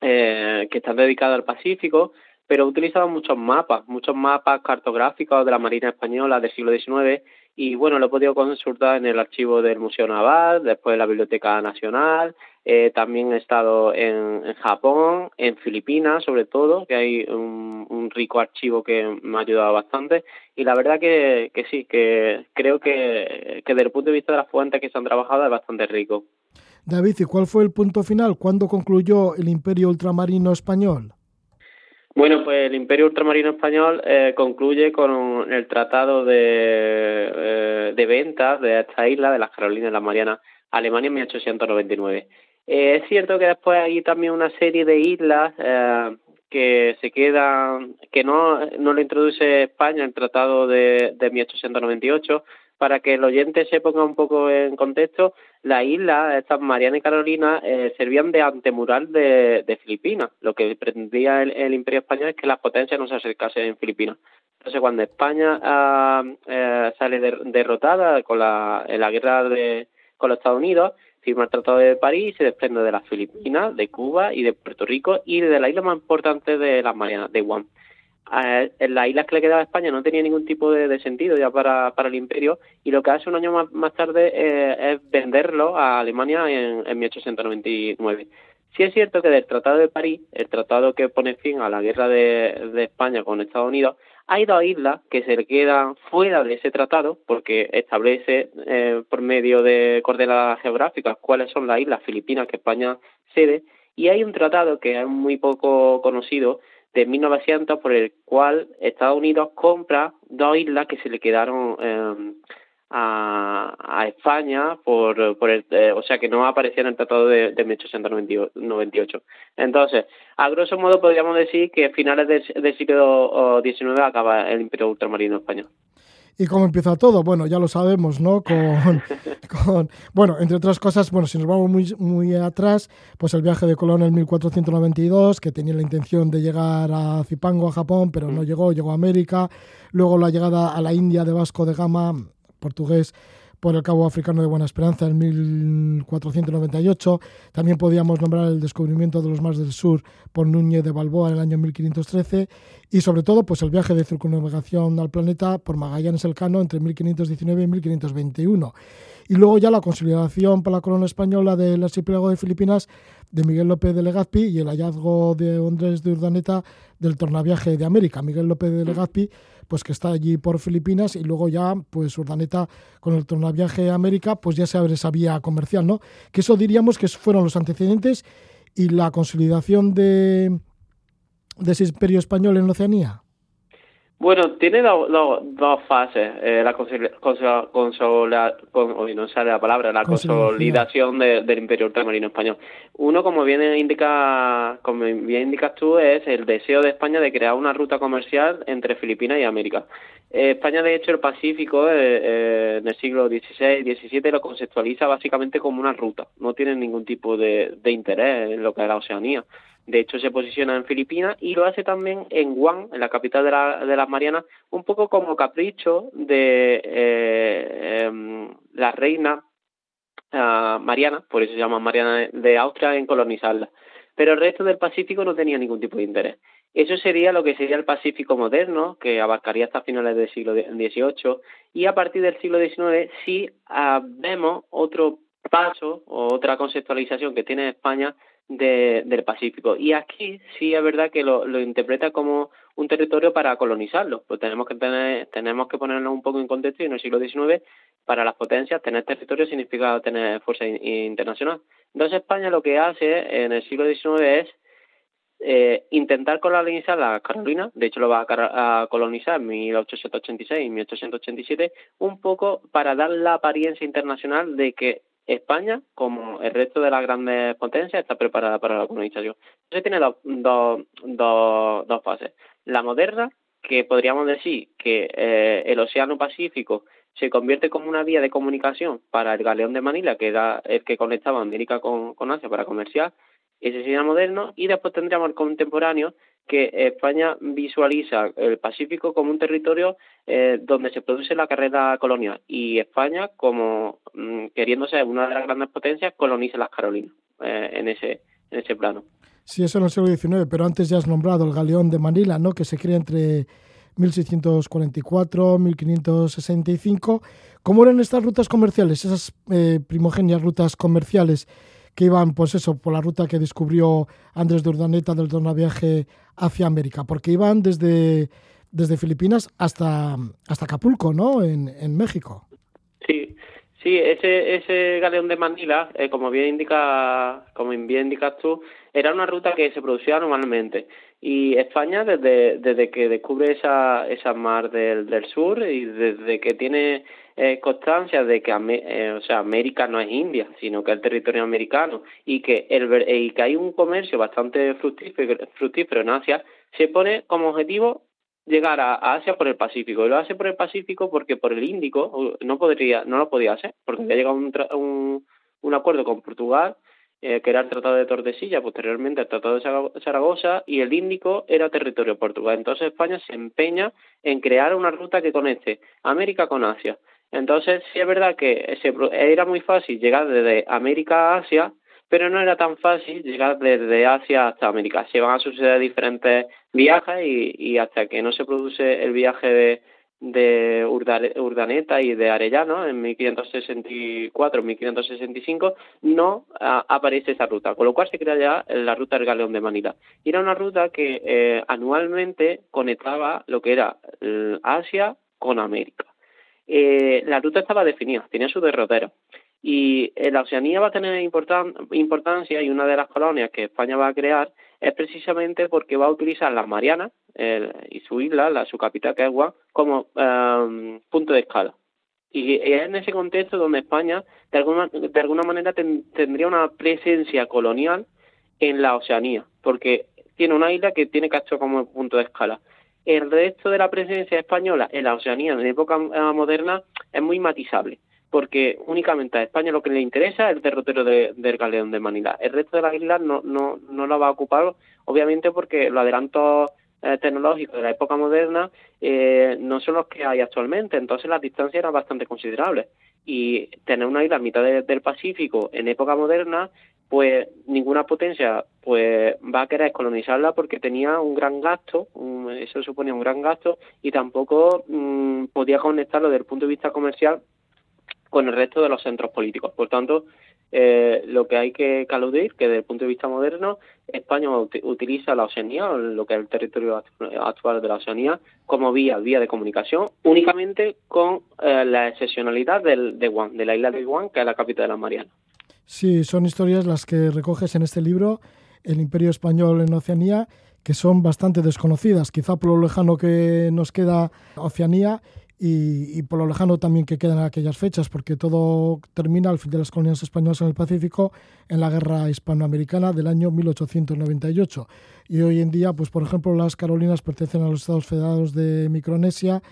que están dedicadas al Pacífico, pero he utilizado muchos mapas, muchos mapas cartográficos de la Marina Española del siglo XIX y bueno, lo he podido consultar en el archivo del Museo Naval, después en la Biblioteca Nacional, eh, también he estado en, Japón, en Filipinas sobre todo, que hay un, rico archivo que me ha ayudado bastante y la verdad que, que sí, que creo que, que desde el punto de vista de las fuentes que se han trabajado es bastante rico. David, ¿y cuál fue el punto final? ¿Cuándo concluyó el imperio ultramarino español? Bueno, pues el Imperio Ultramarino Español eh, concluye con el Tratado de, eh, de Ventas de esta isla, de las Carolinas las Marianas, Alemania en 1899. Eh, es cierto que después hay también una serie de islas que se quedan, que no, no lo introduce España el Tratado de, de 1898, para que el oyente se ponga un poco en contexto, las islas, estas Mariana y Carolina, eh, servían de antemural de, Filipinas. Lo que pretendía el, Imperio Español es que las potencias no se acercasen en Filipinas. Entonces, cuando España ah, eh, sale derrotada con la, en la guerra de, con los Estados Unidos, firma el Tratado de París y se desprende de las Filipinas, de Cuba y de Puerto Rico y de la isla más importante de las Marianas, de Guam en las islas que le quedaba a España no tenía ningún tipo de, sentido ya para, para, el imperio y lo que hace un año más, más tarde eh, es venderlo a Alemania en, en 1899. Sí es cierto que del Tratado de París, el tratado que pone fin a la guerra de, España con Estados Unidos, hay dos islas que se quedan fuera de ese tratado porque establece eh, por medio de coordenadas geográficas cuáles son las islas filipinas que España cede y hay un tratado que es muy poco conocido de 1900 por el cual Estados Unidos compra dos islas que se le quedaron em, a, España por, por el, eh, o sea que no aparecía en el tratado de, de 1898. Entonces, a grosso modo podríamos decir que a finales del siglo XIX acaba el imperio ultramarino español. ¿Y cómo empieza todo? Bueno, ya lo sabemos, ¿no? Con, bueno, entre otras cosas, bueno, si nos vamos muy, muy atrás, pues el viaje de Colón en 1492, que tenía la intención de llegar a Zipango, a Japón, pero no llegó, llegó a América. Luego la llegada a la India de Vasco de Gama, portugués, por el Cabo Africano de Buena Esperanza en 1498. También podíamos nombrar el descubrimiento de los mares del sur por Núñez de Balboa en el año 1513 y sobre todo pues el viaje de circunnavegación al planeta por Magallanes Elcano entre 1519 y 1521. Y luego ya la consolidación para la corona española del archipiélago de Filipinas de Miguel López de Legazpi y el hallazgo de Andrés de Urdaneta del tornaviaje de América. Miguel López de Legazpi pues que está allí por Filipinas y luego ya pues Urdaneta con el tornaviaje a América pues ya se abre esa vía comercial, ¿no? Que eso diríamos que fueron los antecedentes y la consolidación de, de ese imperio español en Oceanía. Bueno, tiene dos fases. Eh, la consola, hoy no sale la palabra, la consolidación del Imperio Ultramarino español. Uno, como bien indica, como bien indicas tú, es el deseo de España de crear una ruta comercial entre Filipinas y América. Eh, España, de hecho, el Pacífico en el siglo XVI, XVII lo conceptualiza básicamente como una ruta. No tiene ningún tipo de, de interés en lo que es la Oceanía. De hecho, se posiciona en Filipinas y lo hace también en Guam, en la capital de, la, de las Marianas, un poco como capricho de eh, em, la reina uh, Mariana, por eso se llama Mariana de Austria, en colonizarla. Pero el resto del Pacífico no tenía ningún tipo de interés. Eso sería lo que sería el Pacífico moderno, que abarcaría hasta finales del siglo XVIII, y a partir del siglo XIX sí uh, vemos otro paso o otra conceptualización que tiene España de, del Pacífico. Y aquí sí es verdad que lo, lo interpreta como un territorio para colonizarlo. Pues tenemos que tener, tenemos que ponernos un poco en contexto y en el siglo XIX para las potencias tener territorio significa tener fuerza internacional. Entonces España lo que hace en el siglo XIX es eh, intentar colonizar la Carolina, de hecho lo va a, a, colonizar en 1886 y 1887, un poco para dar la apariencia internacional de que España, como el resto de las grandes potencias, está preparada para la colonización. Entonces tiene dos, dos, dos, dos fases. La moderna, que podríamos decir que eh, el Océano Pacífico se convierte como una vía de comunicación para el galeón de Manila, que era el que conectaba América con, con Asia para comerciar, ese sería moderno, y después tendríamos el contemporáneo, que España visualiza el Pacífico como un territorio eh, donde se produce la carrera colonial y España como mm, queriendo ser una de las grandes potencias coloniza las Carolinas eh, en ese en ese plano. Sí, eso en el siglo XIX, pero antes ya has nombrado el galeón de Manila, ¿no? que se crea entre 1644 1565. ¿Cómo eran estas rutas comerciales, esas eh, primogenias rutas comerciales? Que iban, pues eso, por la ruta que descubrió Andrés de Urdaneta del viaje hacia América, porque iban desde, desde Filipinas hasta, hasta Acapulco, ¿no? En, en México. Sí, sí, ese, ese galeón de Manila, eh, como bien indica, como bien indicas tú, era una ruta que se producía normalmente. Y España, desde, desde que descubre esa, esa mar del, del sur y desde que tiene eh, constancia de que eh, o sea, América no es India, sino que es el territorio americano y que, el, y que hay un comercio bastante fructífero, fructífero en Asia, se pone como objetivo llegar a, Asia por el Pacífico. Y lo hace por el Pacífico porque por el Índico no podría no lo podía hacer, porque había llegado un, un, un acuerdo con Portugal eh, que era el Tratado de Tordesillas, posteriormente el Tratado de Zaragoza, y el Índico era territorio portugués. Entonces España se empeña en crear una ruta que conecte América con Asia. Entonces, sí es verdad que era muy fácil llegar desde América a Asia, pero no era tan fácil llegar desde Asia hasta América. Se van a suceder diferentes viajes y, hasta que no se produce el viaje de, de Urdaneta y de Arellano en 1564, 1565, no aparece esa ruta, con lo cual se crea ya la ruta del Galeón de Manila. Era una ruta que eh, anualmente conectaba lo que era Asia con América eh, la ruta estaba definida, tenía su derrotero. Y eh, la Oceanía va a tener importancia y una de las colonias que España va a crear es precisamente porque va a utilizar las Marianas y su isla, la, su capital que es Guam, como um, punto de escala. Y es en ese contexto donde España, de alguna, manera, tendría una presencia colonial en la Oceanía, porque tiene una isla que tiene actuar como punto de escala el resto de la presencia española en la Oceanía en época eh, moderna es muy matizable, porque únicamente a España lo que le interesa es el derrotero del galeón de Manila. El resto de las islas no, no, no la va a ocupar, obviamente porque los adelantos eh, tecnológicos de la época moderna eh, no son los que hay actualmente, entonces las distancias eran bastante considerables. Y tener una isla a mitad del Pacífico en época moderna pues ninguna potencia pues va a querer colonizarla porque tenía un gran gasto, eso suponía un gran gasto y tampoco mm, podía conectarlo desde el punto de vista comercial con el resto de los centros políticos. Por tanto, eh, lo que hay que caludir, que desde el punto de vista moderno, España utiliza la Oceanía, lo que es el territorio actual de la Oceanía, como vía, vía de comunicación, únicamente con eh, la excepcionalidad del, de Guam, de la isla de Guam, que es la capital de las Marianas. Sí, son historias las que recoges en este libro, El Imperio Español en Oceanía, que son bastante desconocidas, quizá por lo lejano que nos queda Oceanía y, por lo lejano también que quedan aquellas fechas, porque todo termina al fin de las colonias españolas en el Pacífico en la guerra hispanoamericana del año 1898. Y hoy en día, pues por ejemplo, las Carolinas pertenecen a los Estados Federados de Micronesia,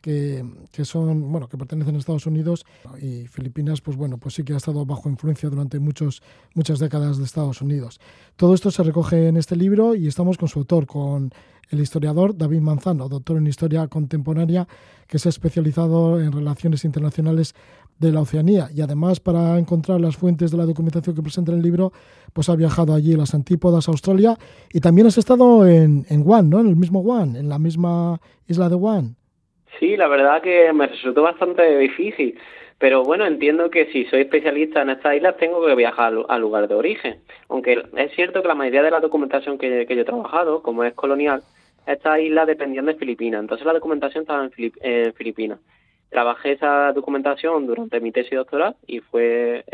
que, que, son, bueno, que pertenecen a Estados Unidos y Filipinas, pues bueno, pues sí que ha estado bajo influencia durante muchos, muchas décadas de Estados Unidos. Todo esto se recoge en este libro y estamos con su autor, con el historiador David Manzano, doctor en Historia Contemporánea, que se ha especializado en relaciones internacionales de la Oceanía y además para encontrar las fuentes de la documentación que presenta en el libro, pues ha viajado allí a las antípodas, a Australia y también has estado en, en Guam, ¿no? En el mismo Guam, en la misma isla de Guam. Sí, la verdad que me resultó bastante difícil, pero bueno, entiendo que si soy especialista en estas islas tengo que viajar al lugar de origen, aunque es cierto que la mayoría de la documentación que, yo he trabajado, como es colonial, estas islas dependían de Filipinas, entonces la documentación estaba en, Filipinas. Trabajé esa documentación durante mi tesis doctoral y fue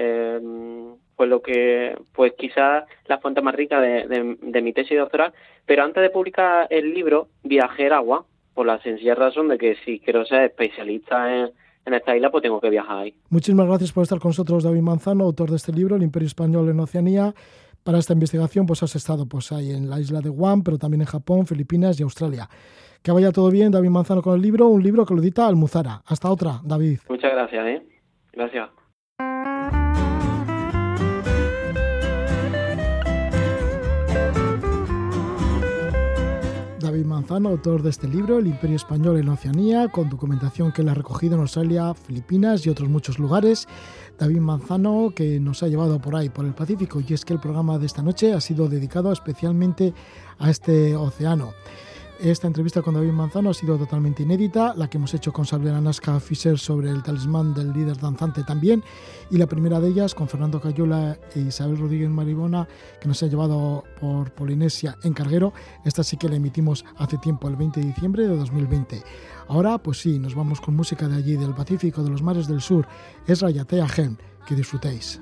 fue lo que pues quizás la fuente más rica de, de, mi tesis doctoral pero antes de publicar el libro viajé a agua por la sencilla razón de que si quiero ser especialista en, en esta isla pues tengo que viajar ahí muchísimas gracias por estar con nosotros David Manzano autor de este libro El Imperio Español en Oceanía para esta investigación pues has estado pues ahí en la isla de Guam pero también en Japón Filipinas y Australia que vaya todo bien, David Manzano, con el libro, un libro que lo edita Almuzara. Hasta otra, David. Muchas gracias, ¿eh? Gracias. David Manzano, autor de este libro, El Imperio Español en Oceanía, con documentación que él ha recogido en Australia, Filipinas y otros muchos lugares. David Manzano, que nos ha llevado por ahí, por el Pacífico, y es que el programa de esta noche ha sido dedicado especialmente a este océano. Esta entrevista con David Manzano ha sido totalmente inédita, la que hemos hecho con Sabrina Nasca Fischer sobre el talismán del líder danzante también, y la primera de ellas con Fernando Cayola e Isabel Rodríguez Maribona, que nos ha llevado por Polinesia en carguero. Esta sí que la emitimos hace tiempo, el 20 de diciembre de 2020. Ahora, pues sí, nos vamos con música de allí, del Pacífico, de los mares del sur. Es Rayatea Gen. Que disfrutéis.